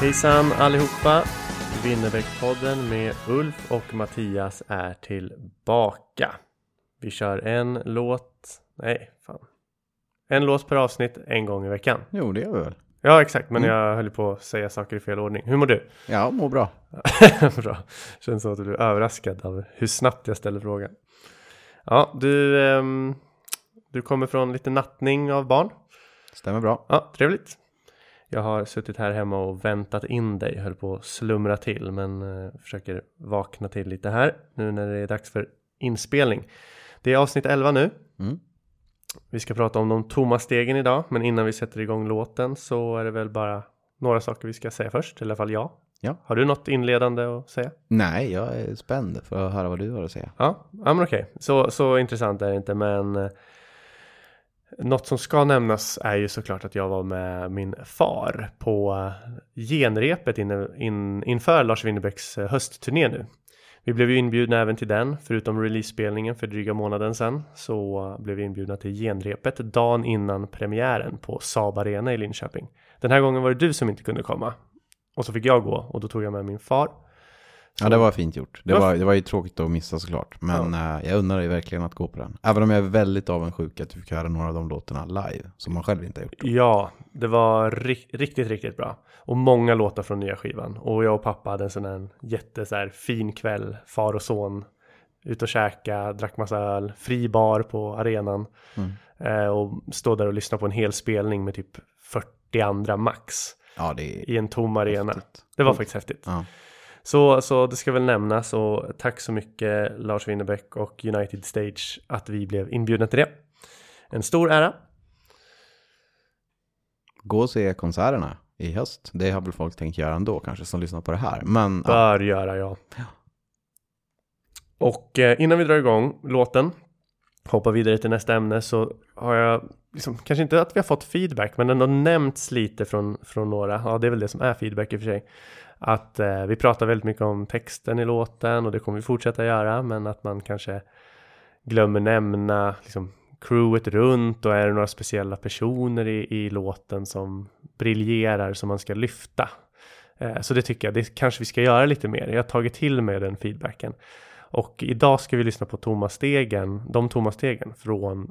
Hejsan allihopa! Winnerbäckpodden med Ulf och Mattias är tillbaka. Vi kör en låt, nej fan. En låt per avsnitt en gång i veckan. Jo, det gör vi väl. Ja exakt, men Mm. jag höll på att säga saker i fel ordning. Hur mår du? Ja, mår bra. Bra. Känns som att du blir överraskad av hur snabbt jag ställer frågan. Ja, du, ehm, du kommer från lite nattning av barn. Stämmer bra. Ja, trevligt. Jag har suttit här hemma och väntat in dig, höll på att slumra till men eh, försöker vakna till lite här nu när det är dags för inspelning. Det är avsnitt 11 nu. Mm. Vi ska prata om de tomma stegen idag, men innan vi sätter igång låten så är det väl bara några saker vi ska säga först, i alla fall jag. Ja. Har du något inledande att säga? Nej, jag är spänd för att höra vad du har att säga. Ja, ja men okej. Så, så intressant är det inte, men eh, något som ska nämnas är ju såklart att jag var med min far på eh, genrepet in, in, inför Lars Winnerbäcks eh, höstturné nu. Vi blev ju inbjudna även till den, förutom releasespelningen för dryga månaden sedan så eh, blev vi inbjudna till genrepet dagen innan premiären på Saab Arena i Linköping. Den här gången var det du som inte kunde komma och så fick jag gå och då tog jag med min far. Ja, det var fint gjort. Det Ja. var, det var ju tråkigt att missa såklart. Men eh, jag undrar dig verkligen att gå på den. Även om jag är väldigt avundsjuk att du fick höra några av de låtarna live. Som man själv inte har gjort. Ja, det var ri- riktigt, riktigt bra. Och många låtar från nya skivan. Och jag och pappa hade en sån här jätte så här, fin kväll, far och son. Ut och käka, drack massa öl, fri bar på arenan. Mm. Eh, och stå där och lyssna på en hel spelning med typ 40 andra max. Ja, I en tom arena. häftigt. Det var faktiskt häftigt. Ja. Så, så det ska väl nämnas och tack så mycket Lars Winnerbäck och United Stage att vi blev inbjudna till det. En stor ära. Gå och se konserterna i höst. Det har väl folk tänkt göra ändå kanske som lyssnar på det här. Men ja, Bör göra ja. Och eh, innan vi drar igång låten, hoppar vidare till nästa ämne så har jag, liksom, kanske inte att vi har fått feedback, men ändå nämnts lite från, från några, ja det är väl det som är feedback i och för sig, att eh, vi pratar väldigt mycket om texten i låten och det kommer vi fortsätta göra, men att man kanske glömmer nämna liksom, crewet runt och är det några speciella personer i, i låten som briljerar som man ska lyfta. Eh, Så det tycker jag, det kanske vi ska göra lite mer. Jag har tagit till mig den feedbacken. Och idag ska vi lyssna på tomma stegen, de tomma stegen från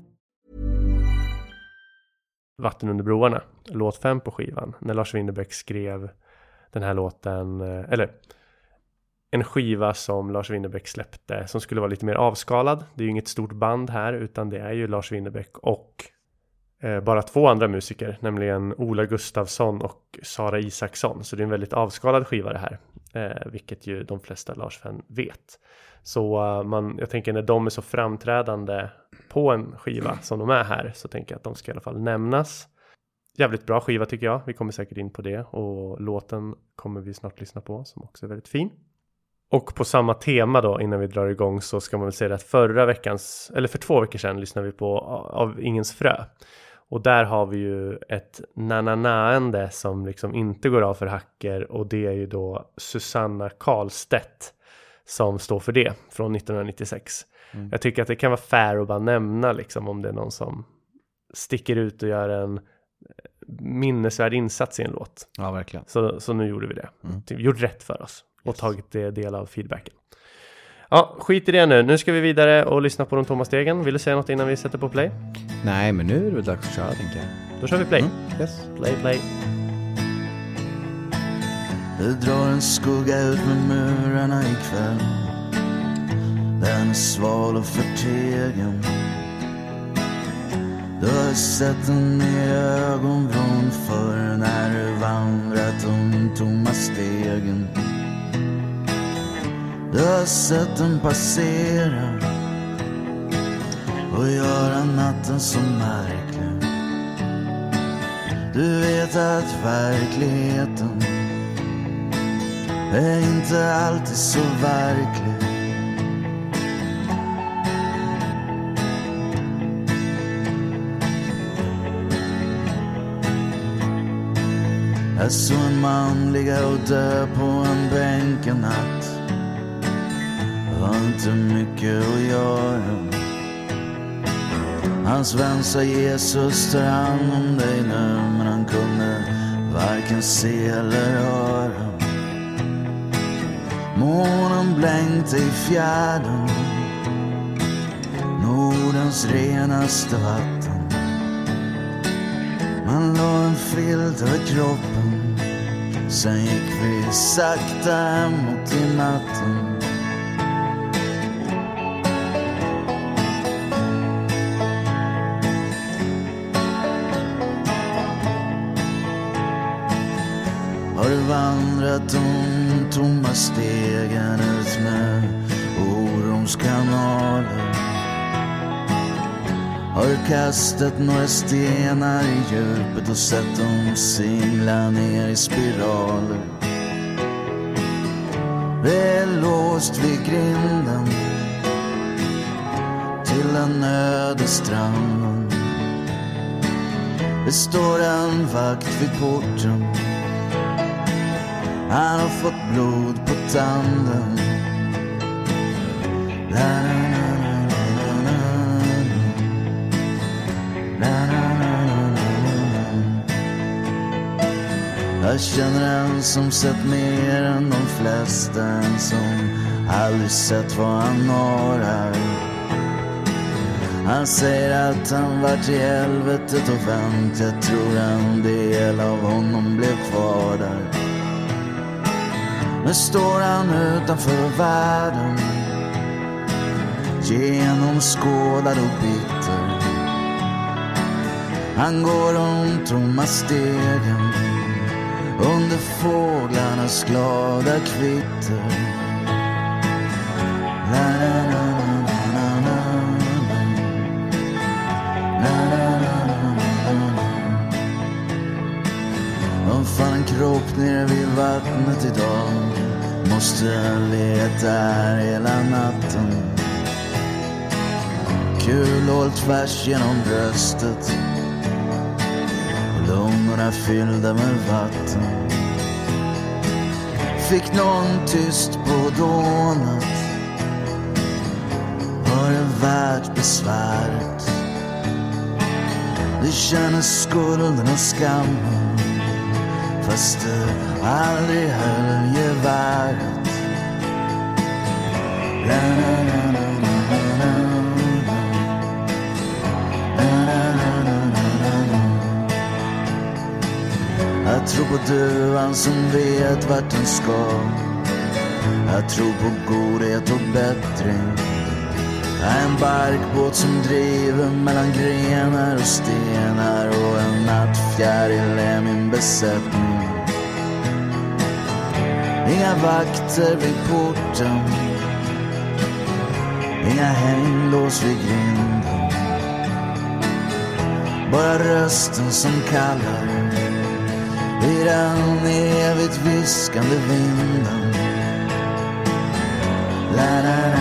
Vatten under broarna, låt 5 på skivan, när Lars Winnerbäck skrev den här låten, eh, eller en skiva som Lars Winnerbäck släppte som skulle vara lite mer avskalad. Det är ju inget stort band här utan det är ju Lars Winnerbäck och Eh, bara två andra musiker, nämligen Ola Gustafsson och Sara Isaksson. Så det är en väldigt avskalad skiva det här, eh, vilket ju de flesta Lars-fan vet. Så eh, man, jag tänker när de är så framträdande på en skiva som de är här så tänker jag att de ska i alla fall nämnas. Jävligt bra skiva tycker jag. Vi kommer säkert in på det och låten kommer vi snart lyssna på som också är väldigt fin. Och på samma tema då innan vi drar igång så ska man väl säga att förra veckans, eller för två veckor sedan lyssnade vi på Av Ingens Frö. Och där har vi ju ett nananaende som liksom inte går av för hacker och det är ju då Susanna Karlstedt som står för det från 1996. Jag tycker att det kan vara fair att bara nämna liksom om det är någon som sticker ut och gör en eh, minnesvärd insats i en låt. Ja, verkligen. Så, så nu gjorde vi det. Mm. Vi gjorde rätt för oss och Yes. tagit det del av feedbacken. Ja, skit i det nu. Nu ska vi vidare och lyssna på de tomma stegen. Vill du säga något innan vi sätter på play? Nej, men nu är det väl dags att köra tänker jag. Då kör vi play. Mm, yes. Play, play. Det drar en skugga ut med murarna ikväll Den är sval och förtegen Du har sett den i ögonvrån förr när du vandrat de tomma stegen du har sett den passera och göra natten så märklig Du vet att verkligheten är inte alltid så verklig. Jag såg en man ligga och dö på en bänk en natt. Det var inte mycket att göra. Hans vän sa Jesus tar hand om dig nu men han kunde varken se eller höra. Månen blänkte i fjärden Nordens renaste vatten Man la en filt över kroppen Sen gick vi sakta hemåt i natten vandrat de tomma stegen ut med orons kanaler? Har du kastat några stenar i djupet och sett dem singla ner i spiraler? Det är låst vid grinden till den öde stranden. Det står en vakt vid porten han har fått blod på tanden. La, Jag känner en som sett mer än de flesta. En som aldrig sett vad han har här. Han säger att han vart i helvetet och vänt. Jag tror en del av honom blev kvar där nu står han utanför världen? Genomskådad och bitter. Han går de tomma stegen. Under fåglarnas glada kvitter la, la, la, fann en kropp nere vid vattnet idag. Måste leta här hela natten. Kulhål tvärs genom bröstet. Lungorna fyllda med vatten. Fick någon tyst på dånet. Var det värt besväret? Det kändes skulden och skammen fast du aldrig höll geväret. Jag tror på duvan som vet vart den ska. Jag tror på godhet och bättring. Jag är en barkbåt som driver mellan grenar och stenar och en nattfjäril är min besättning. Inga vakter vid porten. Inga hänglås vid grinden. Bara rösten som kallar I den evigt viskande vinden. La la la.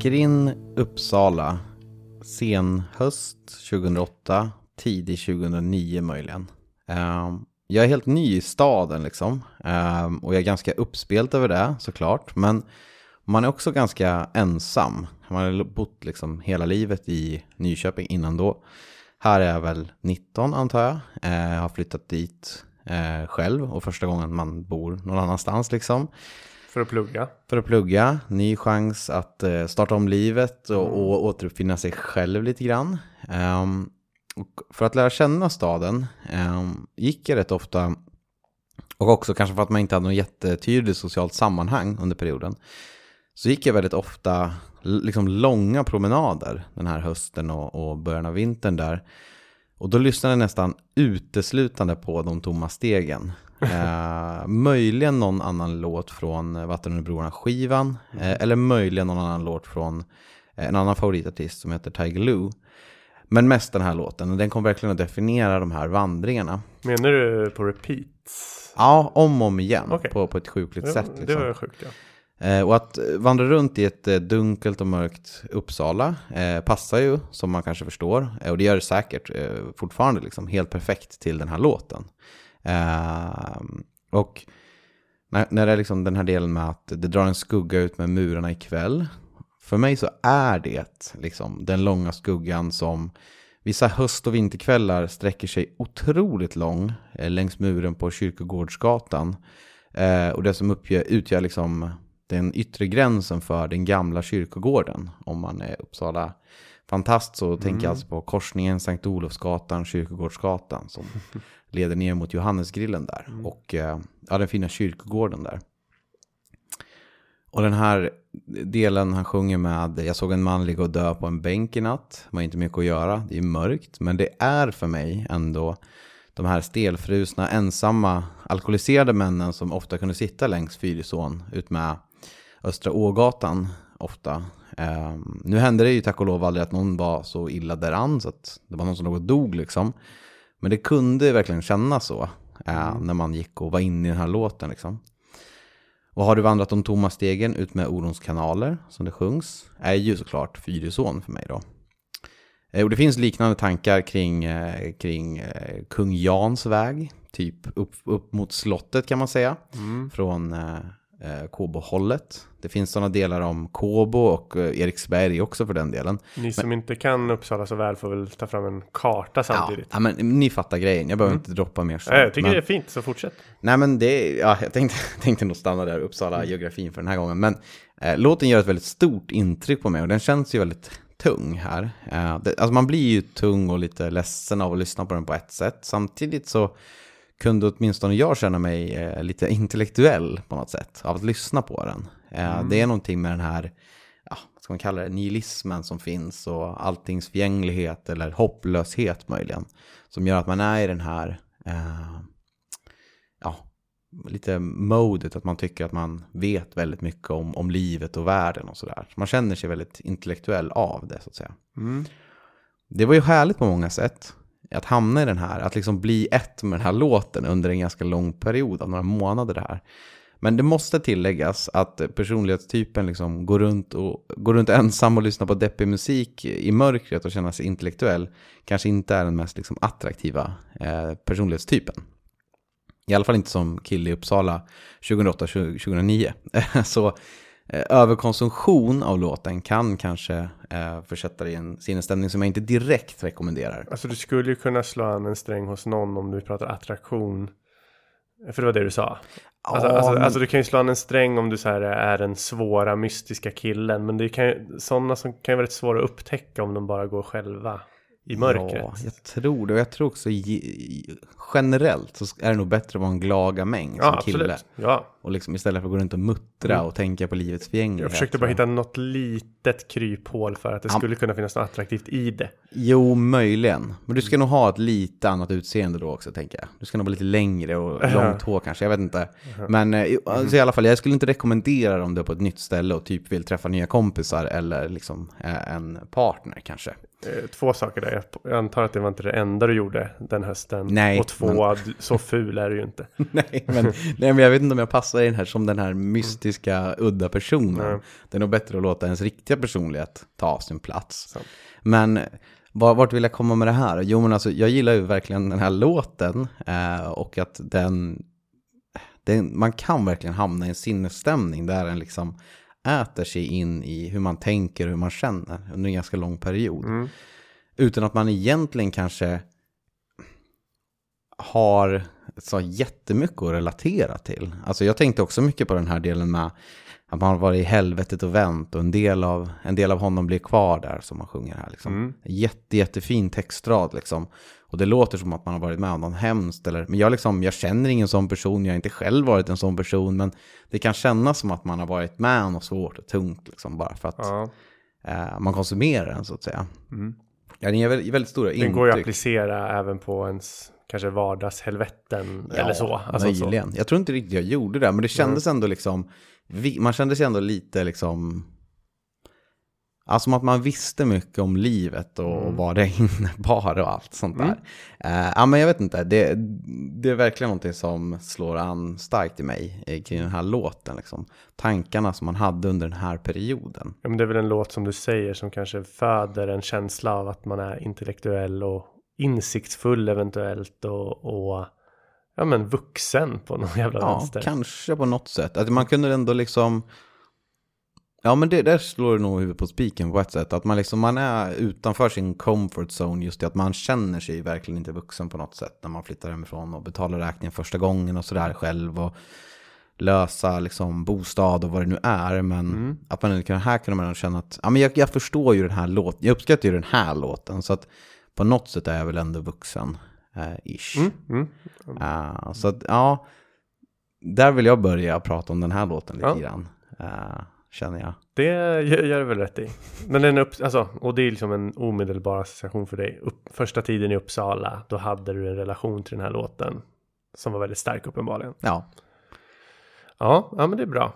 Tänker in Uppsala, sen höst 2008, tidig 2009 möjligen. Ehm, jag är helt ny i staden liksom. Ehm, och jag är ganska uppspelt över det såklart. Men man är också ganska ensam. Man har bott liksom hela livet i Nyköping innan då. Här är jag väl 19 antar jag. Eh, jag har flyttat dit eh, själv och första gången man bor någon annanstans liksom. För att plugga. För att plugga, ny chans att eh, starta om livet och, och återuppfinna sig själv lite grann. Och för att lära känna staden ehm, gick jag rätt ofta, och också kanske för att man inte hade något jättetydligt socialt sammanhang under perioden, så gick jag väldigt ofta liksom långa promenader den här hösten och, och början av vintern där. Och då lyssnade jag nästan uteslutande på de tomma stegen. Eh, möjligen någon annan låt från Vatten under broarna-skivan. Eh, eller möjligen någon annan låt från eh, en annan favoritartist som heter Tiger Lou. Men mest den här låten. Och den kom verkligen att definiera de här vandringarna. Menar du på repeats? Ja, om och om igen. Okej. På, på ett sjukligt Det, sätt. det Liksom. var sjukt ja. Eh, och att vandra runt i ett eh, dunkelt och mörkt Uppsala eh, passar ju, som man kanske förstår. Eh, och det gör det säkert eh, fortfarande liksom, helt perfekt till den här låten. Eh, och när, när det är liksom den här delen med att det drar en skugga ut med murarna ikväll. För mig så är det liksom den långa skuggan som vissa höst och vinterkvällar sträcker sig otroligt lång eh, längs muren på Kyrkogårdsgatan. Eh, och det som uppgör, utgör liksom den yttre gränsen för den gamla kyrkogården. Om man är Uppsala fantast så tänker jag alltså på korsningen Sankt Olofsgatan, Kyrkogårdsgatan som leder ner mot Johannesgrillen där. Och eh, ja, den fina kyrkogården där. Och den här delen han sjunger med Jag såg en man ligga och dö på en bänk i natt. Det var inte mycket att göra, det är mörkt. Men det är för mig ändå de här stelfrusna, ensamma, alkoholiserade männen som ofta kunde sitta längs Fyrisån ut med Östra Ågatan ofta. Eh, nu hände det ju tack och lov aldrig att någon var så illa däran så att det var någon som låg och dog liksom. Men det kunde verkligen kännas så eh, när man gick och var inne i den här låten liksom. Och har du vandrat de tomma stegen ut med Orons kanaler, som det sjungs, är ju såklart Fyrisån för mig då. Eh, Och det finns liknande tankar kring, eh, kring kung Jans väg, typ upp, upp mot slottet kan man säga, från eh, Kåbo-hållet. Det finns sådana delar om Kåbo och eh, Eriksberg också för den delen. Ni som inte kan Uppsala så väl får väl ta fram en karta samtidigt. Ja, men ni fattar grejen, jag behöver inte droppa mer sånt. Nej, jag tycker men... det är fint, så fortsätt. Nej men det, ja, jag tänkte, tänkte nog stanna där, Uppsala geografin för den här gången. Men eh, låten gör ett väldigt stort intryck på mig och den känns ju väldigt tung här. Eh, det, alltså man blir ju tung och lite ledsen av att lyssna på den på ett sätt. Samtidigt så kunde åtminstone jag känna mig eh, lite intellektuell på något sätt av att lyssna på den. Eh, Det är någonting med den här, ja, vad ska man kalla det, nihilismen som finns och alltings förgänglighet eller hopplöshet möjligen. Som gör att man är i den här, eh, ja, lite modet att man tycker att man vet väldigt mycket om, om livet och världen och sådär. Man känner sig väldigt intellektuell av det så att säga. Det var ju härligt på många sätt att hamna i den här, att liksom bli ett med den här låten under en ganska lång period av några månader det här. Men det måste tilläggas att personlighetstypen liksom går, runt och, går runt ensam och lyssnar på deppig musik i mörkret och känner sig intellektuell kanske inte är den mest liksom attraktiva eh, personlighetstypen. I alla fall inte som kille i Uppsala 2008-2009. Så överkonsumtion av låten kan kanske eh, försätta dig i en sinnesstämning som jag inte direkt rekommenderar. Alltså du skulle ju kunna slå an en sträng hos någon om du pratar attraktion. För det var det du sa. Alltså, Ja, alltså, men- alltså du kan ju slå an en sträng om du så här är den svåra mystiska killen. Men det kan ju, sådana som kan ju vara rätt svåra att upptäcka om de bara går själva i mörkret. Ja, jag tror det. Och jag tror också ge- generellt så är det nog bättre att vara en glagamäng som Ja, kille. absolut. Ja, Och liksom istället för att gå runt och muttra och tänka på livets förgänglighet. jag försökte bara hitta något litet kryphål för att det skulle kunna finnas något attraktivt i det. Jo, möjligen. Men du ska nog ha ett lite annat utseende då också, tänker jag. Du ska nog vara lite längre och långt hår kanske, jag vet inte. Men eh, alltså, i alla fall, jag skulle inte rekommendera det om du är på ett nytt ställe och typ vill träffa nya kompisar eller liksom eh, en partner kanske. Eh, Två saker där. Jag- antar att det var inte det enda du gjorde den hösten. Nej, Och två, du- så ful är du ju inte. nej, men, nej, men jag vet inte om jag passar i den här som den här mystiska, udda personen. Nej. Det är nog bättre att låta ens riktiga personlighet ta sin plats. Sant. Men Var, vart vill jag komma med det här? Jo, men alltså, jag gillar ju verkligen den här låten eh, och att den, den, man kan verkligen hamna i en sinnesstämning där den liksom äter sig in i hur man tänker och hur man känner under en ganska lång period. Mm. Utan att man egentligen kanske har så jättemycket att relatera till. Alltså jag tänkte också mycket på den här delen med att man har varit i helvetet och vänt och en del av, en del av honom blir kvar där som man sjunger här. Liksom. Mm. Jätte, jättefin textrad liksom. Och det låter som att man har varit med om något hemskt. Eller, men jag, liksom, jag känner ingen sån person, jag har inte själv varit en sån person. Men det kan kännas som att man har varit med om något svårt och tungt. Liksom, bara för att Ja. eh, man konsumerar den så att säga. Mm. Ja, den ger väldigt, väldigt stora Den går ju att intryck. applicera även på ens kanske vardagshelvetten Ja, eller så. Alltså så. möjligen. Jag tror inte riktigt jag gjorde det, men det kändes ändå liksom, man kände sig ändå lite liksom, alltså att man visste mycket om livet och, Mm. vad det innebar och allt sånt där. Eh, ja, men jag vet inte, det, det är verkligen någonting som slår an starkt i mig eh, kring den här låten. Liksom. Tankarna som man hade under den här perioden. Ja, men det är väl en låt som du säger som kanske föder en känsla av att man är intellektuell och insiktsfull eventuellt och, och ja men vuxen på någon jävla Ja, vänster. kanske på något sätt. Att man kunde ändå liksom... Ja, men det där slår det nog huvudet på spiken på ett sätt. Att man, liksom, man är utanför sin comfort zone just det att man känner sig verkligen inte vuxen på något sätt när man flyttar hemifrån och betalar räkningen första gången och sådär själv och lösa liksom bostad och vad det nu är. Men att man kan, här kunde man känna att ja, men jag, jag förstår ju den här låten, jag uppskattar ju den här låten. Så att på något sätt är jag väl ändå vuxen, eh, ish. Mm, mm. Uh, så att, ja, där vill jag börja prata om den här låten lite Ja. grann, uh, känner jag. Det gör det väl rätt i. Men den upp, alltså, och det är liksom en omedelbar association för dig. Upp, första tiden i Uppsala, då hade du en relation till den här låten. Som var väldigt stark uppenbarligen. Ja, Ja, ja men det är bra.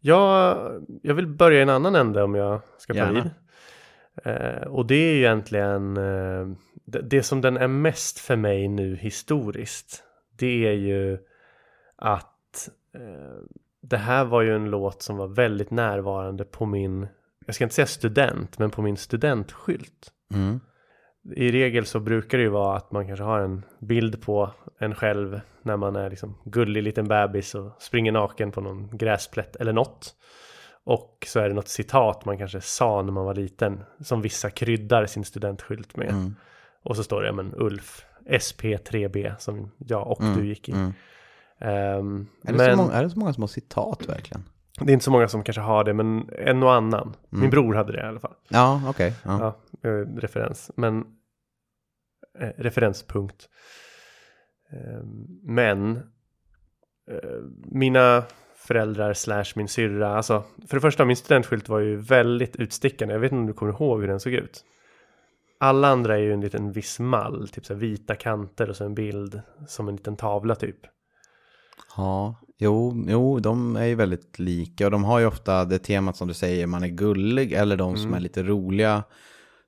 Jag, jag vill börja i en annan ände om jag ska ta vid. Eh, och det är egentligen eh, det, som den är mest för mig nu historiskt. Det är ju att eh, det här var ju en låt som var väldigt närvarande på min, jag ska inte säga student, men på min studentskylt. mm. I regel så brukar det ju vara att man kanske har en bild på en själv när man är liksom gullig liten bebis och springer naken på någon gräsplätt eller något. Och så är det något citat man kanske sa när man var liten som vissa kryddar sin studentskylt med. Mm. Och så står det, men Ulf, SP3B som jag och du gick i. Mm. Ehm, Är, det men så många, är det så många som har citat verkligen? det är inte så många som kanske har det, men en och annan. Min bror hade det i alla fall. Ja, okej. ja. Ja, eh, referens. Men eh, referenspunkt. Eh, men eh, mina föräldrar slash min syrra, alltså för det första min studentskylt var ju väldigt utstickande. Jag vet inte om du kommer ihåg hur den såg ut. Alla andra är ju en liten viss mall, typ så här vita kanter och så en bild som en liten tavla typ. ja. Jo, jo, de är ju väldigt lika och de har ju ofta det temat som du säger, man är gullig eller de som är lite roliga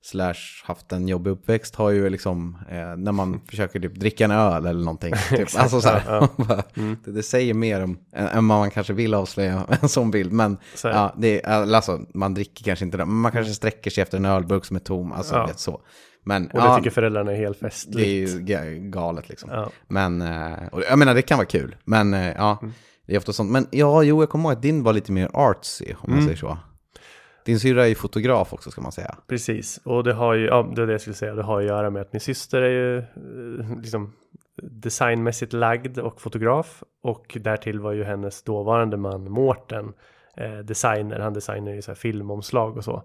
slash haft en jobbig uppväxt har ju liksom eh, när man försöker typ dricka en öl eller någonting. Typ. alltså så här, det, det säger mer om än man kanske vill avslöja en sån bild. Men Så ja, det är, alltså, man dricker kanske inte det, men man kanske sträcker sig efter en ölburk som är tom. Alltså, Ja. vet, så. Men Och det ja, tycker föräldrarna är helt festligt. det är ju ga- galet liksom. Ja. Men, eh, och jag menar det kan vara kul. Men eh, ja, Mm. det är ofta sånt. Men ja, jo, jag kommer ihåg att din var lite mer artsy, om man Mm. säger så. Din syrra är ju fotograf också, ska man säga. Precis, och det har ju, ja det är det jag skulle säga, det har att göra med att min syster är ju eh, liksom designmässigt lagd och fotograf och därtill var ju hennes dåvarande man Mårten eh, designer, han designar ju så här filmomslag och så.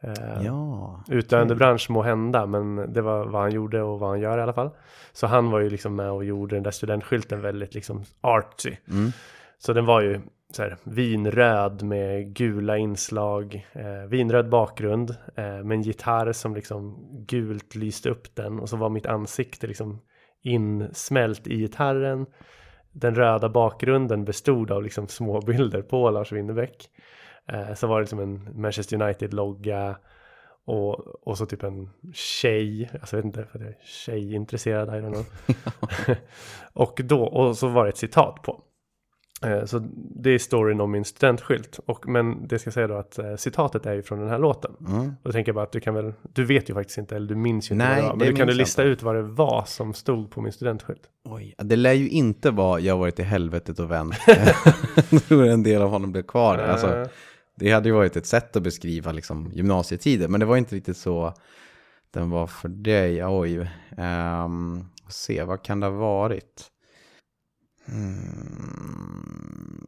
Eh, Ja. Utdöende bransch må hända, men det var vad han gjorde och vad han gör i alla fall. Så han var ju liksom med och gjorde den där studentskylten väldigt liksom artsy. Mm. Så den var ju så här, vinröd med gula inslag, eh, vinröd bakgrund eh, med en gitarr som liksom gult lyste upp den och så var mitt ansikte liksom insmält i gitarren. Den röda bakgrunden bestod av liksom små bilder på Lars Winnerbäck. Eh, så var det liksom en Manchester United-logga och, och så typ en tjej, alltså jag vet inte för jag är tjejintresserad, I don't know. och då, och så var det ett citat på. Eh, Så det är storyn om min studentskylt. Och, men det ska säga då att eh, citatet är ju från den här låten. Mm. Och då tänker jag bara att du kan väl, du vet ju faktiskt inte, eller du minns ju inte Nej, vad det var. det Men du kan du lista inte. ut vad det var som stod på min studentskylt? Oj, det lär ju inte vara jag har varit i helvetet och vänt. Jag tror en del av honom blev kvar. Alltså, Eh, det hade ju varit ett sätt att beskriva liksom, gymnasietiden, men det var inte riktigt så den var för dig. Oj, um, se, vad kan det ha varit? Hmm.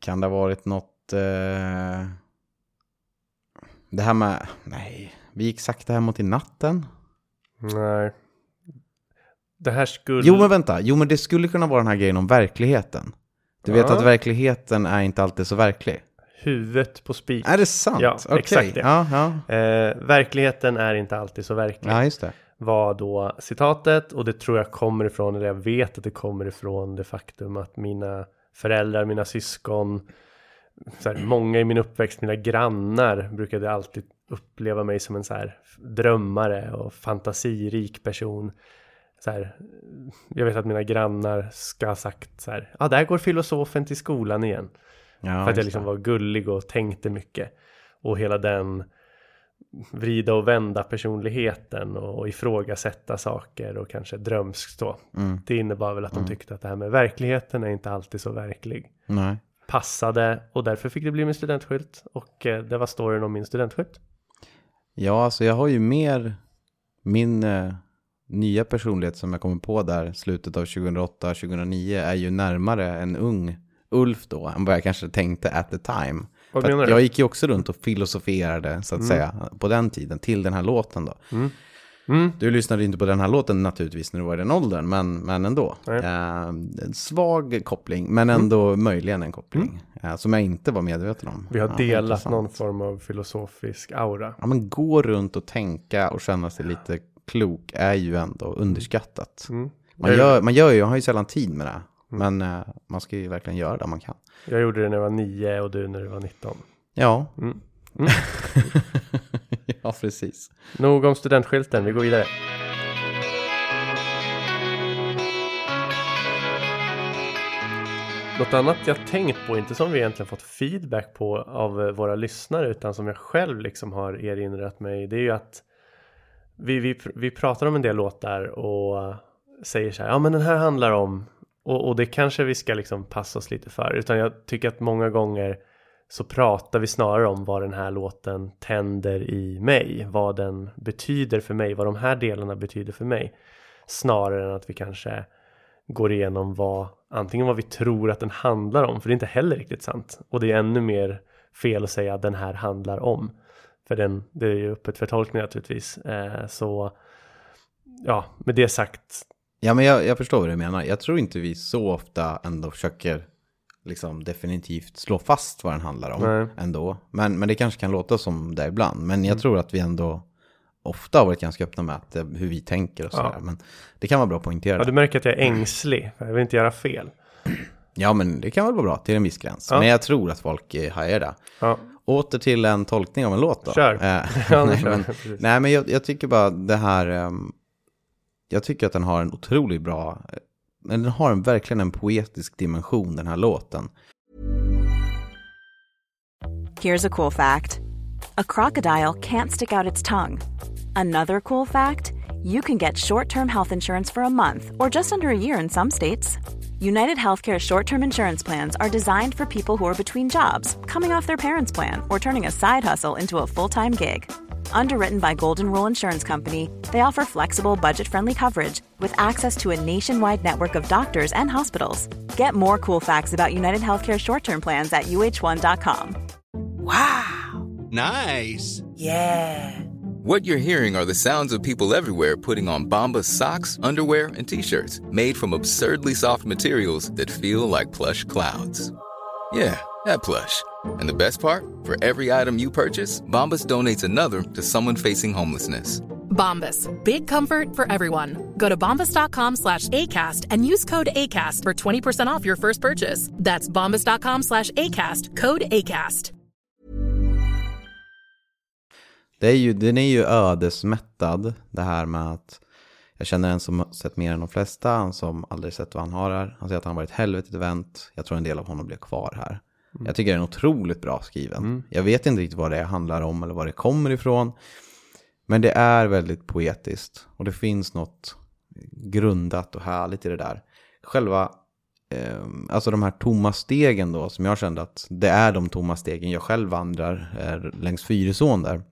Kan det ha varit något... eh, det här med... Nej, vi gick sakta hemåt i natten. nej. Det här skulle... Jo men vänta, jo men det skulle kunna vara den här grejen om verkligheten. Du vet Ja. att verkligheten är inte alltid så verklig. Huvudet på spik. Är det sant? Ja, Okej. exakt det. Ja, ja. Eh, verkligheten är inte alltid så verklig. ja, just det. Var då citatet och det tror jag kommer ifrån, eller jag vet att det kommer ifrån det faktum att mina föräldrar, mina syskon, så här, många i min uppväxt, mina grannar brukade alltid uppleva mig som en så här drömmare och fantasirik person. Så här, jag vet att mina grannar ska ha sagt så här, ah, där går filosofen till skolan igen. Ja, För att jag liksom var gullig och tänkte mycket. Och hela den vrida och vända personligheten och ifrågasätta saker och kanske drömskt då. Mm. Det innebar väl att de tyckte att det här med verkligheten är inte alltid så verklig. Nej. Passade och därför fick det bli min studentskylt och eh, det var storyn om min studentskylt. Ja, alltså jag har ju mer min eh, nya personlighet som jag kommer på där slutet av 2008-2009 är ju närmare en ung Ulf då än vad jag kanske tänkte at the time. Vad menar du? jag gick ju också runt och filosoferade så att Mm. säga på den tiden till den här låten då. Mm. Mm. Du lyssnade inte på den här låten naturligtvis när du var i den åldern, men, men ändå. Mm. Eh, en svag koppling, men ändå möjligen en koppling. eh, som jag inte var medveten om. Vi har Ja, delat någon form av filosofisk aura. Ja, men gå runt och tänka och känna sig lite klok är ju ändå underskattat. Mm. Man Jag- gör, man gör ju, man har ju sällan tid med det. Men eh, man ska ju verkligen göra det man kan. Jag gjorde det när jag var nio och du när du var 19. Ja. Mm. ja, precis. Nog om studentskylten, vi går vidare. Något annat jag tänkt på, inte som vi egentligen fått feedback på av eh, våra lyssnare utan som jag själv liksom har erinrat mig. Det är ju att vi, vi, vi pratar om en del låtar och säger så här, ja men den här handlar om och, och det kanske vi ska liksom passa oss lite för. Utan jag tycker att många gånger så pratar vi snarare om vad den här låten tänder i mig. Vad den betyder för mig, vad de här delarna betyder för mig. Snarare än att vi kanske går igenom vad, antingen vad vi tror att den handlar om, för det är inte heller riktigt sant. Och det är ännu mer fel att säga att den här handlar om. För den, det är ju öppet för tolkning naturligtvis. Eh, så ja, med det sagt. Ja, men jag, jag förstår vad du menar. Jag tror inte vi så ofta ändå försöker liksom definitivt slå fast vad den handlar om Nej. ändå. Men, men det kanske kan låta som det ibland. Men Mm. jag tror att vi ändå ofta har varit ganska öppna med att, eh, hur vi tänker och Ja. sådär. Men det kan vara bra att poängtera. Ja, du märker att jag är ängslig. Jag vill inte göra fel. Ja, men det kan väl vara bra till en viss gräns. Ja. Men jag tror att folk eh, hajar det. Ja, Åter till en tolkning av en låt då. Kör. Eh, Ja, nej, men, nej, men jag, jag tycker bara det här... ehm, jag tycker att den har en otroligt bra... Eh, den har en, verkligen en poetisk dimension, den här låten. Here's a cool fact a crocodile can't stick out its tongue. Another cool fact you can get short term health insurance for a month or just under a year in some states. United Healthcare short term insurance plans are designed for people who are between jobs, coming off their parents' plan, or turning a side hustle into a full time gig. Underwritten by Golden Rule Insurance Company, they offer flexible, budget friendly coverage with access to a nationwide network of doctors and hospitals. Get more cool facts about United Healthcare short term plans at uh1.com. Wow! Nice. Yeah! What you're hearing are the sounds of people everywhere putting on Bombas socks, underwear, and t-shirts made from absurdly soft materials that feel like plush clouds. Yeah, that plush. And the best part? For every item you purchase, Bombas donates another to someone facing homelessness. Bombas. Big comfort for everyone. Go to bombas.com slash ACAST and use code ACAST for 20% off your first purchase. That's bombas.com slash ACAST. Code ACAST. Det är ju, den är ju ödesmättad, det här med att Jag känner en som sett mer än de flesta, han som aldrig sett vad han har här. Han säger att han varit helvetet event. Jag tror en del av honom blev kvar här. Jag tycker den är otroligt bra skriven. Jag vet inte riktigt vad det handlar om eller var det kommer ifrån. Men det är väldigt poetiskt. Och det finns något grundat och härligt i det där. Själva, eh, alltså de här tomma stegen då, som jag kände att det är de tomma stegen jag själv vandrar eh, längs Fyrisån där.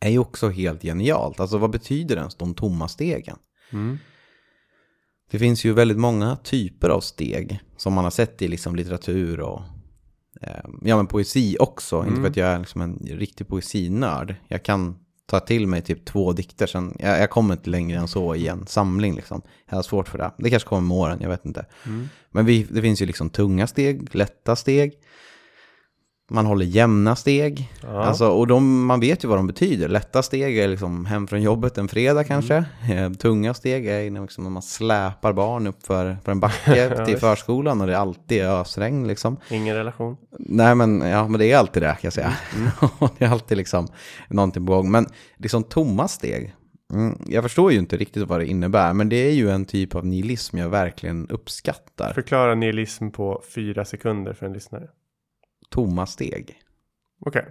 Är ju också helt genialt. Alltså vad betyder ens de tomma stegen? Det finns ju väldigt många typer av steg som man har sett i liksom litteratur och ja, men poesi också. Inte för att jag är liksom en riktig poesinörd. Jag kan ta till mig typ två dikter, sen jag, jag kommer inte längre än så i en samling. Liksom. Jag har svårt för det. Det kanske kommer med åren, jag vet inte. Men vi, det finns ju liksom tunga steg, lätta steg. Man håller jämna steg. Alltså, och de, man vet ju vad de betyder. Lätta steg är liksom hem från jobbet en fredag kanske. Eh, Tunga steg är liksom när man släpar barn upp för, för en backe till förskolan och det är alltid ösregn liksom. Ingen relation. Nej men, ja, men det är alltid det kan jag säga. det är alltid liksom någonting på gång. Men liksom tomma steg. Mm, jag förstår ju inte riktigt vad det innebär. Men det är ju en typ av nihilism jag verkligen uppskattar. Förklara nihilism på fyra sekunder för en lyssnare. Tomma steg. Okej.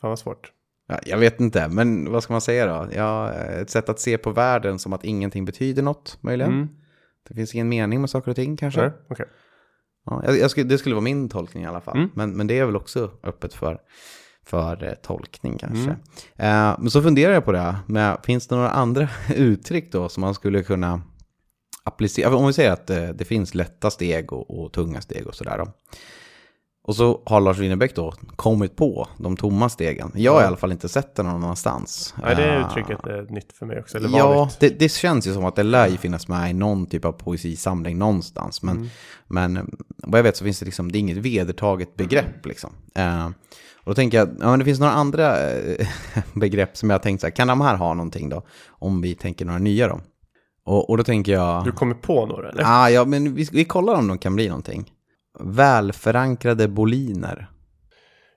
Fan vad svårt. Ja, jag vet inte, men vad ska man säga då? Ja, ett sätt att se på världen som att ingenting betyder något, möjligen. Mm. Det finns ingen mening med saker och ting kanske. Nej, Okej. Ja, jag, jag skulle, det skulle vara min tolkning i alla fall. Mm. Men, men det är väl också öppet för, för eh, tolkning kanske. Mm. Eh, men så funderar jag på det här. Med, finns det några andra uttryck då som man skulle kunna applicera? Om vi säger att eh, det finns lätta steg och, och tunga steg och sådär. Då. Och så har Lars Winnerbäck då kommit på de tomma stegen. Jag har i alla fall inte sett det någon annanstans. Nej, det Eh, uttrycket är nytt för mig också. Eller Ja, det, det känns ju som att det lär ju finnas med i någon typ av poesisamling någonstans. Men, Mm. men eh, vad jag vet så finns det liksom, det är inget vedertaget begrepp liksom. Eh, och då tänker jag, ja men det finns några andra eh, begrepp som jag har tänkt så här, kan de här ha någonting då? Om vi tänker några nya då? Och, och då tänker jag, Du kommer på några eller? ah, ja men vi, vi kollar om de kan bli någonting. Välförankrade boliner.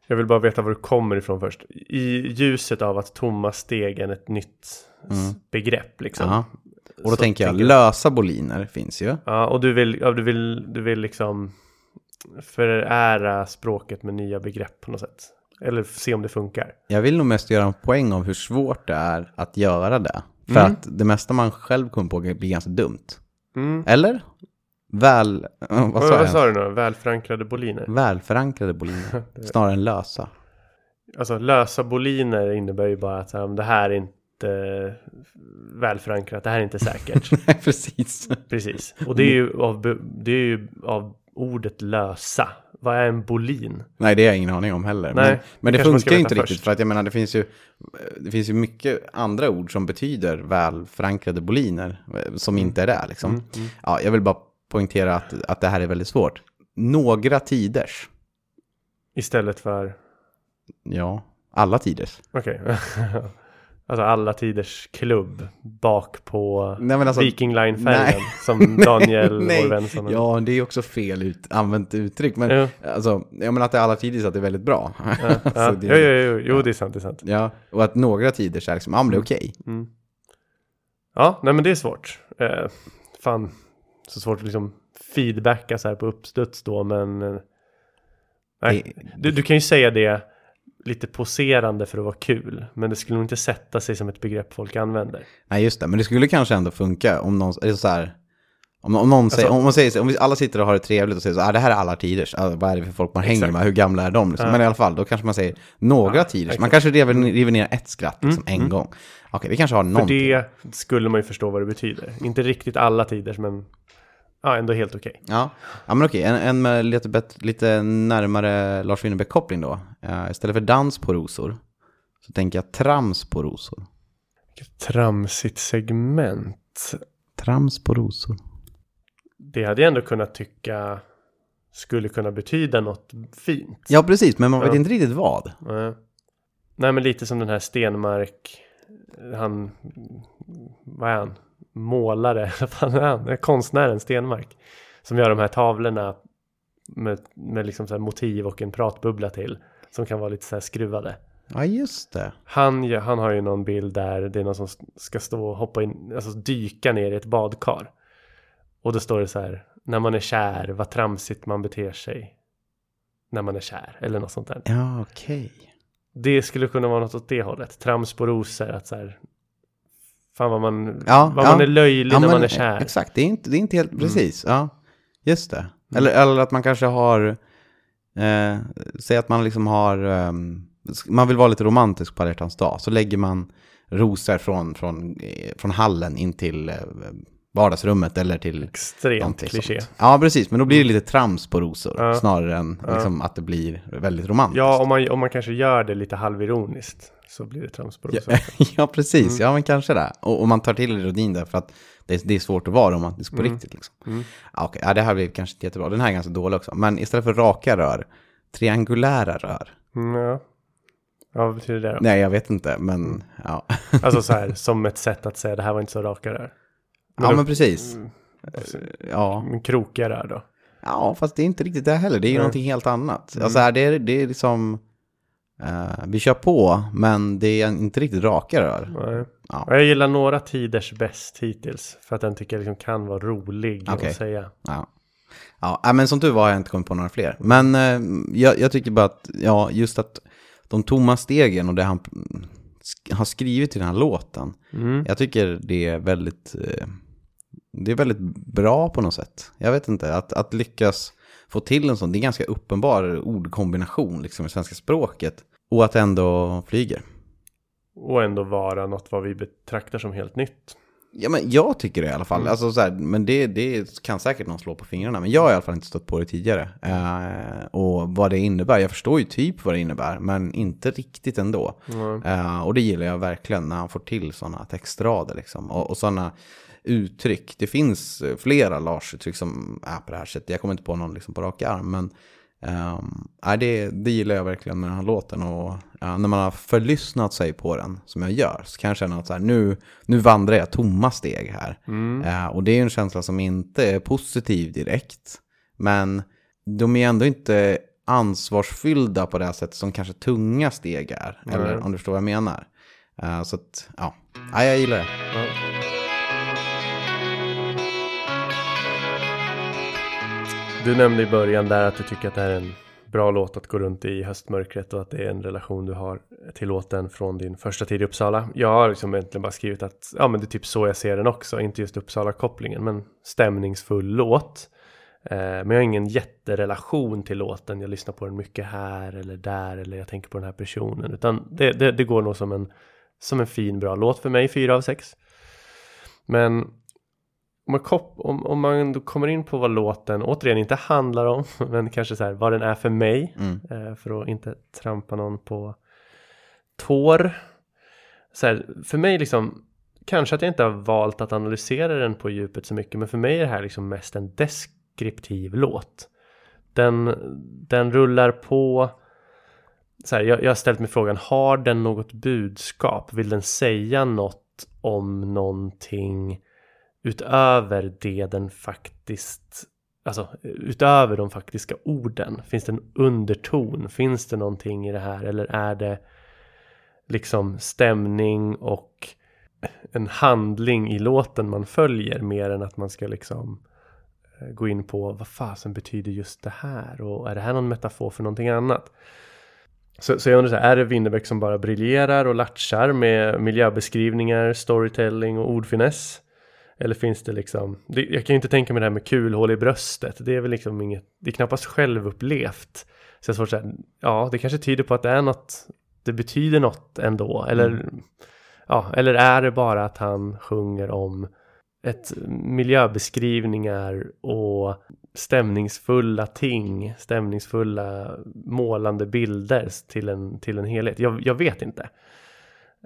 Jag vill bara veta var du kommer ifrån först. I ljuset av att tomma steg är ett nytt s- begrepp liksom. Ja. Och då Så tänker jag, tänker lösa boliner finns ju. Ja, och du vill, ja, du vill, du vill liksom förära språket med nya begrepp på något sätt. Eller se om det funkar. Jag vill nog mest göra en poäng av hur svårt det är att göra det. För Mm. att det mesta man själv kommer på blir ganska dumt. Mm. Eller? Väl... Vad Vad, sa vad sa du nu? Välförankrade boliner? Välförankrade boliner. Snarare än lösa. Alltså lösa boliner innebär ju bara att um, det här är inte välförankrat, det här är inte säkert. Nej, precis. Precis. Och det är ju av, det är ju av ordet lösa. Vad är en bolin? Nej, det har jag ingen aning om heller. Nej, men men det funkar ju inte veta riktigt. först. För att jag menar, det finns ju, det finns ju mycket andra ord som betyder välförankrade boliner. eh, Som Mm. inte är det liksom. Ja, jag vill bara poängtera att, att det här är väldigt svårt. Några tiders. Istället för, Ja, alla tiders. okej. alltså alla tiders klubb bak på Nej, alltså- Viking Line-färgen. Nej. Som Daniel, som Ja, det är också fel ut, använt uttryck. Men Ja. alltså, jag menar att det är alla tiders att det är väldigt bra. Ja, ja. det- Jo, jo, jo, jo, det är sant, det är sant. Ja, och att några tiders är liksom, ja men det är okej. Ja, nej men det är svårt. Eh, fan, så svårt att liksom feedbacka så här på uppstuds då, men... Eh, nej, du, du kan ju säga det lite poserande för att vara kul, men det skulle nog inte sätta sig som ett begrepp folk använder. Nej, just det. Men det skulle kanske ändå funka om någon, eller så här, om, om någon säger, om man säger så, om vi alla sitter och har det trevligt och säger så här, ah, det här är alla tiders, ah, vad är det för folk man hänger Exakt. med, hur gamla är de? Liksom. Ja. Men i alla fall, då kanske man säger några tiders, man kanske river, river ner ett skratt liksom, en gång. Okej, vi kanske har För någonting. det skulle man ju förstå vad det betyder. Inte riktigt alla tiders, men ja, ändå helt okej. Ja. ja, men okej, en, en med lite, bättre, lite närmare Lars Winnerbäck-koppling då. Uh, istället för dans på rosor, så tänker jag trams på rosor. Vilket Tramsigt segment. Trams på rosor. Det hade jag ändå kunnat tycka skulle kunna betyda något fint. Ja, precis, men man vet Ja. inte riktigt vad. Nej. Nej men lite som den här Stenmark Han Vad är han? Målare Vad fan är han? Konstnären Stenmark Som gör de här tavlorna Med, med liksom så här motiv och en pratbubbla till Som kan vara lite så här skruvade Ja, just det. Han, han har ju någon bild där det är någon som ska stå och hoppa in, alltså dyka ner i ett badkar. Och då står det så här, när man är kär, vad tramsigt man beter sig. När man är kär, eller något sånt där. Ja, okej. Det skulle kunna vara något åt det hållet. Trams på rosor, att så här. Fan vad man, Ja, vad ja. man är löjlig Ja, när men, man är kär. Mm. Exakt, det är inte, det är inte helt precis. Ja, just det. Eller, eller att man kanske har, eh, säg att man liksom har, ehm, man vill vara lite romantisk på alla dag, så lägger man rosor från, från, eh, från hallen in till eh, vardagsrummet eller till Extremt kliché. sånt. Ja, precis, men då blir det lite trams på rosor Ja. snarare än Ja. liksom, att det blir väldigt romantiskt. Ja, om man, om man kanske gör det lite halvironiskt så blir det trams på rosor. Ja, ja, precis. Mm. Ja, men kanske det. Och, och man tar till ironin där för att det är, det är svårt att vara romantisk på Mm. riktigt. Liksom. Ja, okej. ja, det här blir kanske inte jättebra. Den här är ganska dålig också. Men istället för raka rör, triangulära rör. Mm, ja. ja, vad betyder det då? Nej, jag vet inte, men Mm. ja. Alltså så här, som ett sätt att säga det här var inte så raka rör. ja, då- men precis. Mm. Ja. Men krokiga rör då? ja, fast det är inte riktigt det heller. Det är ju Nej. någonting helt annat. Mm. Alltså det är, det är liksom, eh, vi kör på, men det är inte riktigt raka rör. Ja. Jag gillar några tiders bäst hittills. För att den tycker jag liksom kan vara rolig Okej. att säga. Ja. Ja, nej, men som tur var har jag inte kommit på några fler. Men eh, jag, jag tycker bara att, ja, just att de tomma stegen och det han sk- har skrivit i den här låten. Mm. Jag tycker det är väldigt, eh, det är väldigt bra på något sätt. Jag vet inte, att, att lyckas få till en sån, det är ganska uppenbar ordkombination liksom i svenska språket. Och att ändå flyger. Och ändå vara något vad vi betraktar som helt nytt. Ja, men jag tycker det i alla fall. Mm. Alltså, så här, men det, det kan säkert någon slå på fingrarna. Men jag har i alla fall inte stött på det tidigare. Eh, och vad det innebär. Jag förstår ju typ vad det innebär. Men inte riktigt ändå. Mm. Eh, och det gillar jag verkligen när han får till sådana textrader. Liksom. Och, och sådana uttryck. Det finns flera Lars-uttryck som är på det här sättet. Jag kommer inte på någon liksom på rak arm. Men Um, det, det gillar jag verkligen med den här låten och ja, när man har förlyssnat sig på den som jag gör så kan jag känna att så här, nu, nu vandrar jag tomma steg här. Eh, och det är en känsla som inte är positiv direkt. Men de är ändå inte ansvarsfyllda på det här sättet som kanske tunga steg är. Eller Nej. om du förstår vad jag menar. Eh, så att, ja, ja jag gillar det. Ja. Du nämnde i början där att du tycker att det här är en bra låt att gå runt i höstmörkret och att det är en relation du har till låten från din första tid i Uppsala. Jag har liksom egentligen bara skrivit att ja, men det är typ så jag ser den också, inte just Uppsala-kopplingen, men stämningsfull låt. Eh, men jag har ingen jätterelation till låten. Jag lyssnar på den mycket här eller där eller jag tänker på den här personen. Utan det, det, det går nog som en, som en fin, bra låt för mig, fyra av sex. Men om man, kop- om, om man då kommer in på vad låten återigen inte handlar om, men kanske så här vad den är för mig, Mm. eh, för att inte trampa någon på tår. Så här, för mig liksom, kanske att jag inte har valt att analysera den på djupet så mycket, men för mig är det här liksom mest en deskriptiv låt. Den, den rullar på, så här, jag, jag har ställt mig frågan, har den något budskap? Vill den säga något om någonting utöver det den faktiskt Alltså utöver de faktiska orden Finns det en underton? Finns det någonting i det här? Eller är det liksom stämning och en handling i låten man följer mer än att man ska liksom eh, gå in på vad fasen betyder just det här och är det här någon metafor för någonting annat? Så, så jag undrar så här, är det Winnerbäck som bara briljerar och latchar med miljöbeskrivningar, storytelling och ordfiness? Eller finns det liksom, det, jag kan ju inte tänka mig det här med kulhål i bröstet, det är väl liksom inget, det är knappast självupplevt. Så jag får säga, ja det kanske tyder på att det är något, det betyder något ändå, eller ja, eller är det bara att han sjunger om ett miljöbeskrivningar och stämningsfulla ting, stämningsfulla målande bilder till en, till en helhet. Jag, jag vet inte.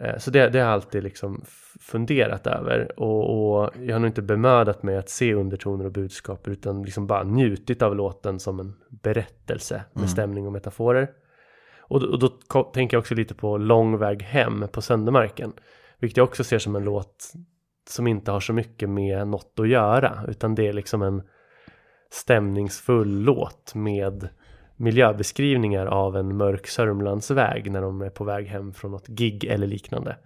Eh, Så det, det har jag alltid liksom funderat över och, och jag har nog inte bemödat mig att se undertoner och budskap utan liksom bara njutit av låten som en berättelse med stämning och metaforer. Och, då- och då tänker jag också lite på Lång väg hem på Söndermarken. Vilket jag också ser som en låt som inte har så mycket med något att göra. Utan det är liksom en stämningsfull låt med miljöbeskrivningar av en mörk Sörmlandsväg när de är på väg hem från något gig eller liknande.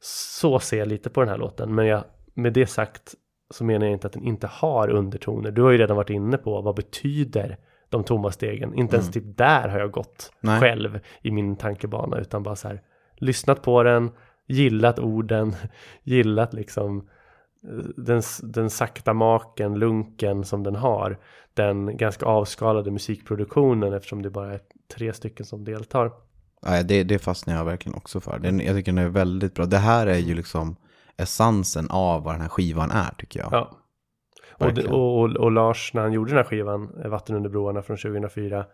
Så ser jag lite på den här låten. Men jag, med det sagt så menar jag inte att den inte har undertoner. Du har ju redan varit inne på vad betyder de tomma stegen. Inte ens typ där har jag gått Nej. själv i min tankebana utan bara så här lyssnat på den, gillat orden, gillat liksom den, den sakta maken, lunken som den har. Den ganska avskalade musikproduktionen eftersom det bara är tre stycken som deltar. Nej, det, det fastnar jag verkligen också för. Den, jag tycker den är väldigt bra. Det här är ju liksom essensen av vad den här skivan är tycker jag. Ja. Och, det, och, och, och Lars, när han gjorde den här skivan, Vatten under broarna från 2004,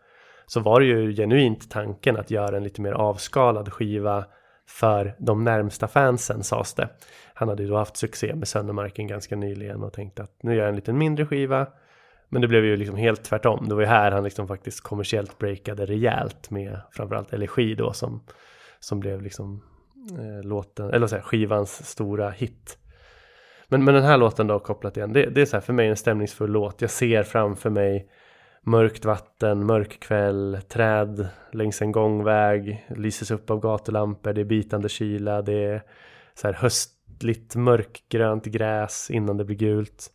så var det ju genuint tanken att göra en lite mer avskalad skiva för de närmsta fansen sades det. Han hade ju då haft succé med Söndermarken ganska nyligen och tänkte att nu gör jag en liten mindre skiva. Men det blev ju liksom helt tvärtom. Det var ju här han liksom faktiskt kommersiellt breakade rejält med framförallt Elegi då som, som blev liksom eh, låten, eller vad skivans stora hit. Men, men den här låten då kopplat igen, det, det är så här för mig en stämningsfull låt. Jag ser framför mig mörkt vatten, mörk kväll, träd längs en gångväg, lyses upp av gatulampor, det är bitande kyla, det är så här höstligt mörkgrönt gräs innan det blir gult.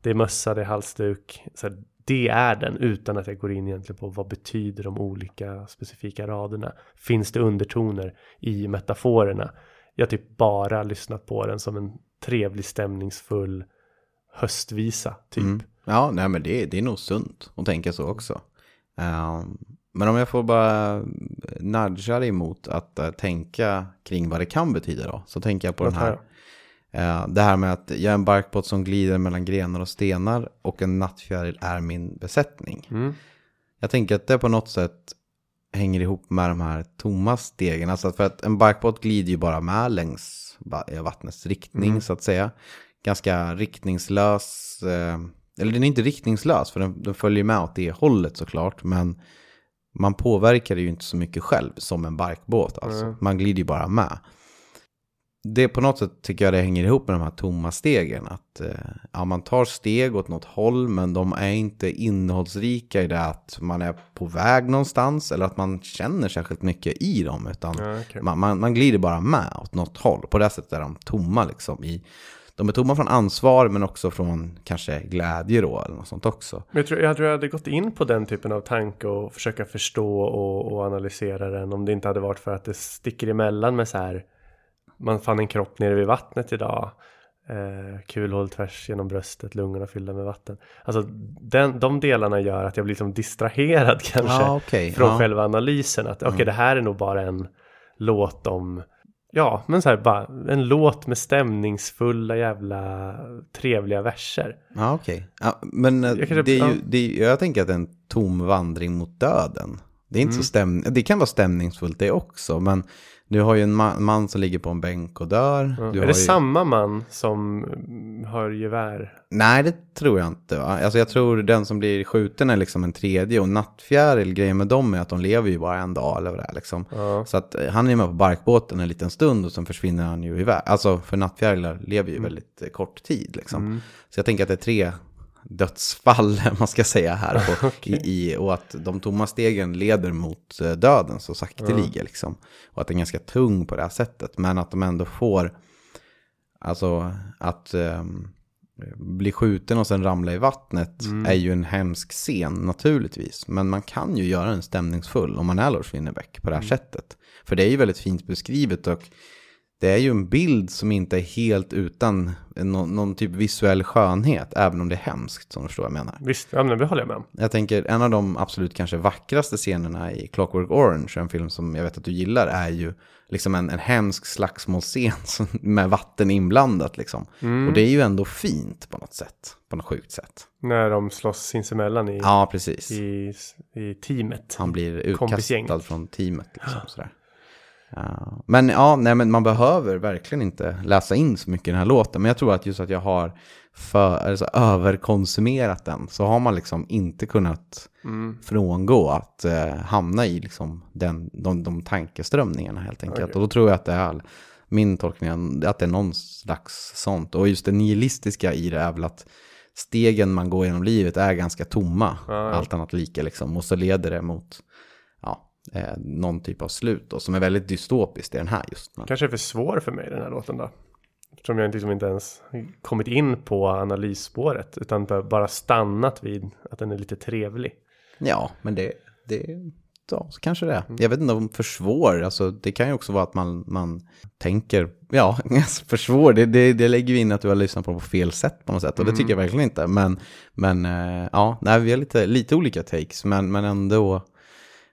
Det är mössa, det är halsduk. Så här, det är den utan att jag går in egentligen på vad betyder de olika specifika raderna. Finns det undertoner i metaforerna? Jag har typ bara lyssnat på den som en trevlig stämningsfull höstvisa typ. Mm. Ja, nej men det, det är nog sunt att tänka så också. Ehm, men om jag får bara nudga dig emot att eh, tänka kring vad det kan betyda då. Så tänker jag på Vad den här. Eh, det här med att jag är en barkbåt som glider mellan grenar och stenar och en nattfjäril är min besättning. Mm. Jag tänker att det på något sätt hänger ihop med de här tomma stegen. Alltså för att en barkbåt glider ju bara med längs eh, vattnets riktning så att säga. Ganska riktningslös. Eh, eller den är inte riktningslös för den, den följer med åt det hållet såklart. Men man påverkar det ju inte så mycket själv som en barkbåt. Alltså. Man glider ju bara med. Det på något sätt tycker jag det hänger ihop med de här tomma stegen. Att eh, ja, man tar steg åt något håll men de är inte innehållsrika i det att man är på väg någonstans eller att man känner särskilt mycket i dem. Utan Ja, okej. man, man, man glider bara med åt något håll. På det sättet är de tomma liksom. I, de är tomma från ansvar men också från kanske glädje då eller något sånt också. Men jag tror, jag tror jag hade gått in på den typen av tanke och försöka förstå och, och analysera den om det inte hade varit för att det sticker emellan med så här man fann en kropp nere vid vattnet idag eh, kulhål tvärs genom bröstet, lungorna fyllda med vatten. Alltså den, de delarna gör att jag blir liksom distraherad kanske Ja, okej, från ja. själva analysen. Att okej, det här är nog bara en låt om Ja, men så här bara en låt med stämningsfulla jävla trevliga verser. Ja, okej. Ja, men eh, Jag kanske- det är ja. ju, det är, jag tänker att det är en tom vandring mot döden. Det är inte Mm. så stäm, det kan vara stämningsfullt det också, men du har ju en man, man som ligger på en bänk och dör. Ja. Är det ju... samma man som mm, har gevär? Nej, det tror jag inte. Va? Alltså jag tror den som blir skjuten är liksom en tredje och nattfjäril, grejen med dem är att de lever ju bara en dag eller vad det är liksom. Ja. Så att eh, han är med på barkbåten en liten stund och sen försvinner han ju iväg. Alltså för nattfjärilar lever ju väldigt eh, kort tid liksom. Så jag tänker att det är tre dödsfall, man ska säga här. På, i, i, och att de tomma stegen leder mot eh, döden så sakteliga liksom. Och att den är ganska tung på det här sättet. Men att de ändå får, alltså att ehm, bli skjuten och sen ramla i vattnet är ju en hemsk scen naturligtvis. Men man kan ju göra den stämningsfull om man är Lars Winnerbäck på det här sättet. För det är ju väldigt fint beskrivet och det är ju en bild som inte är helt utan någon, någon typ visuell skönhet, även om det är hemskt som du förstår vad jag menar. Visst, ja, men det håller jag med om. Jag tänker en av de absolut kanske vackraste scenerna i Clockwork Orange, en film som jag vet att du gillar, är ju liksom en, en hemsk slagsmålscen med vatten inblandat liksom. Och det är ju ändå fint på något sätt, på något sjukt sätt. När de slåss sinsemellan i, Ja, precis. i, i teamet. Han blir utkastad från teamet liksom sådär. Men ja, nej, men man behöver verkligen inte läsa in så mycket i den här låten. Men jag tror att just att jag har för, alltså, överkonsumerat den så har man liksom inte kunnat frångå att eh, hamna i liksom den, de, de tankeströmningarna helt enkelt. Och då tror jag att det är min tolkning, att det är någon slags sånt. Och just det nihilistiska i det är väl att stegen man går genom livet är ganska tomma, Ja, ja. allt annat lika liksom. Och så leder det mot eh, någon typ av slut då, som är väldigt dystopiskt i den här just. Men, Kanske är för svår för mig den här låten då. Eftersom jag liksom inte ens kommit in på analysspåret. Utan bara stannat vid att den är lite trevlig. ja, men det, det ja, så kanske det är. Jag vet inte om för svår, alltså det kan ju också vara att man, man tänker, ja, för svår, det, det, det lägger ju in att du har lyssnat på på fel sätt på något sätt. Och det tycker jag verkligen inte. Men, men eh, ja, nej, vi har lite, lite olika takes, men, men ändå,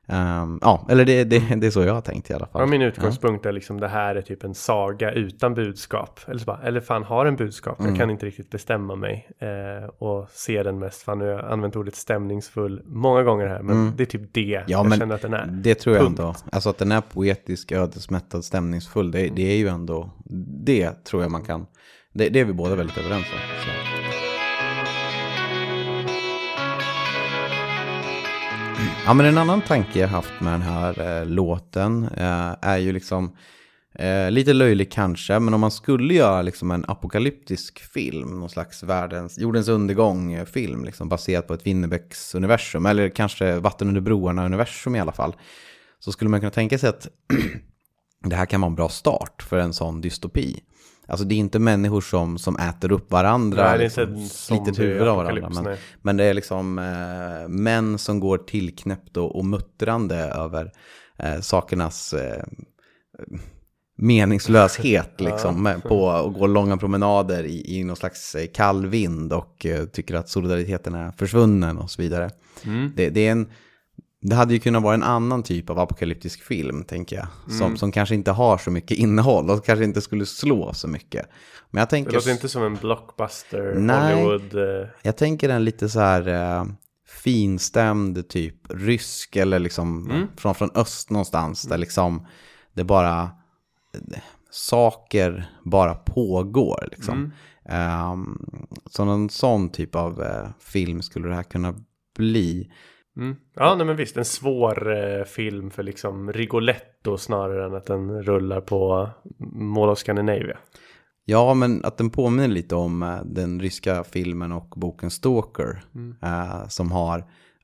ehm, ja, eller det, det, det är så jag har tänkt i alla fall. Ja, min utgångspunkt är liksom det här är typ en saga utan budskap. Eller, så bara, eller fan har en budskap, Mm. jag kan inte riktigt bestämma mig. Eh, och se den mest, fan nu har jag använt ordet stämningsfull många gånger här. Men det är typ det Ja, jag men känner att den är. det tror jag Punkt. ändå. Alltså att den är poetisk, ödesmättad, stämningsfull, det, det är ju ändå, det tror jag man kan, det, det är vi båda väldigt överens om. Så. Ja, men en annan tanke jag haft med den här eh, låten eh, är ju liksom eh, lite löjlig kanske, men om man skulle göra liksom en apokalyptisk film, någon slags världens, jordens undergång-film, eh, liksom baserat på ett Winnerbäcks universum, eller kanske Vatten under broarna-universum i alla fall, så skulle man kunna tänka sig att det här kan vara en bra start för en sån dystopi. Alltså det är inte människor som, som äter upp varandra, Nej, liksom, sliter ett huvud av varandra. Men, nej. men det är liksom eh, män som går tillknäppt och, och muttrande över eh, sakernas eh, meningslöshet liksom. med- på och går långa promenader i, i någon slags eh, kall vind och eh, tycker att solidariteten är försvunnen och så vidare. Det, det är en... Det hade ju kunnat vara en annan typ av apokalyptisk film, tänker jag. Som, som kanske inte har så mycket innehåll och kanske inte skulle slå så mycket. Men jag Det tänker... låter inte som en blockbuster Nej. Hollywood. Eh, Jag tänker en lite så här eh, finstämd typ rysk eller liksom från, från öst någonstans där liksom det bara eh, saker bara pågår liksom. Ehm, så någon sån typ av eh, film skulle det här kunna bli. Mm. Ja, nej men visst. En svår eh, film för liksom Rigoletto snarare än att den rullar på Mall of Scandinavia. Ja, men att den påminner lite om eh, den ryska filmen och boken Stalker. eh, som har,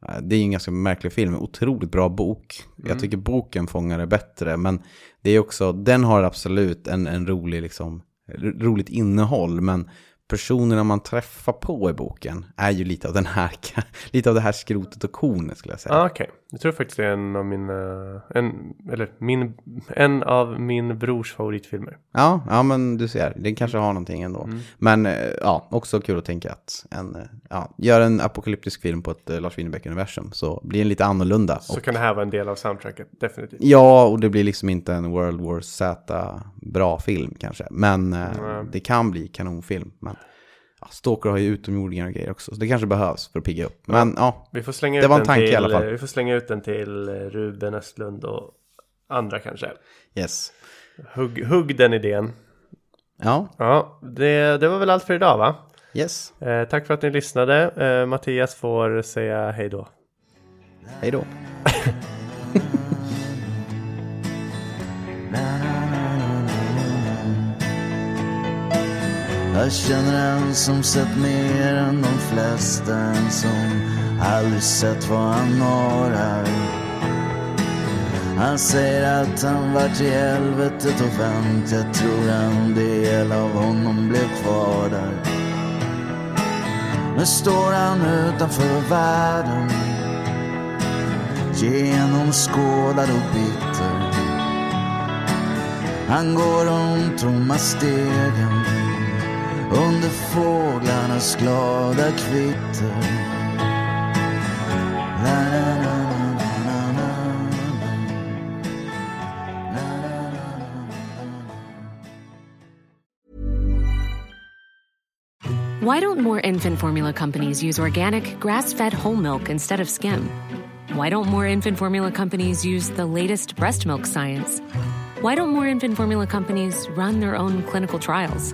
eh, det är ju en ganska märklig film, en otroligt bra bok. Jag tycker boken fångar det bättre, men det är också, den har absolut en, en rolig, liksom, roligt innehåll, men personerna man träffar på i boken är ju lite av den här, lite av det här skrotet och kornet skulle jag säga. Ah, jag tror faktiskt det är en av mina, en, eller min, en av min brors favoritfilmer. Ja, ja, men du ser, den kanske har någonting ändå. Men eh, ja, också kul att tänka att en, eh, ja, gör en apokalyptisk film på ett uh, Lars Winnerbäck-universum så blir den lite annorlunda. Så Och, kan det här vara en del av soundtracket, definitivt. ja, och det blir liksom inte en World War Z bra film kanske. Men eh, det kan bli kanonfilm. Men ja, Stalker har ju utomjordingar och grejer också, så det kanske behövs för att pigga upp. Men ja, Vi får slänga Det ut var en tanke till, i alla fall. Vi får slänga ut den till eh, Ruben Östlund och andra kanske. yes. Hugg, hugg den idén. Ja, Ja, det, det var väl allt för idag va? yes. Eh, tack för att ni lyssnade. Eh, Mattias får säga hej då. Hej då. Jag känner en som sett mer än de flesta En som aldrig sett vad han har här. Han säger att han vart i helvetet och vänt. Jag tror en del av honom blev kvar där. Nu står han utanför världen Genomskådad och bitter. Han går de tomma stegen. Under fåglarnas glada kvitter. La, la, la. Why don't more infant formula companies use organic, grass fed whole milk instead of skim? Why don't more infant formula companies use the latest breast milk science? Why don't more infant formula companies run their own clinical trials?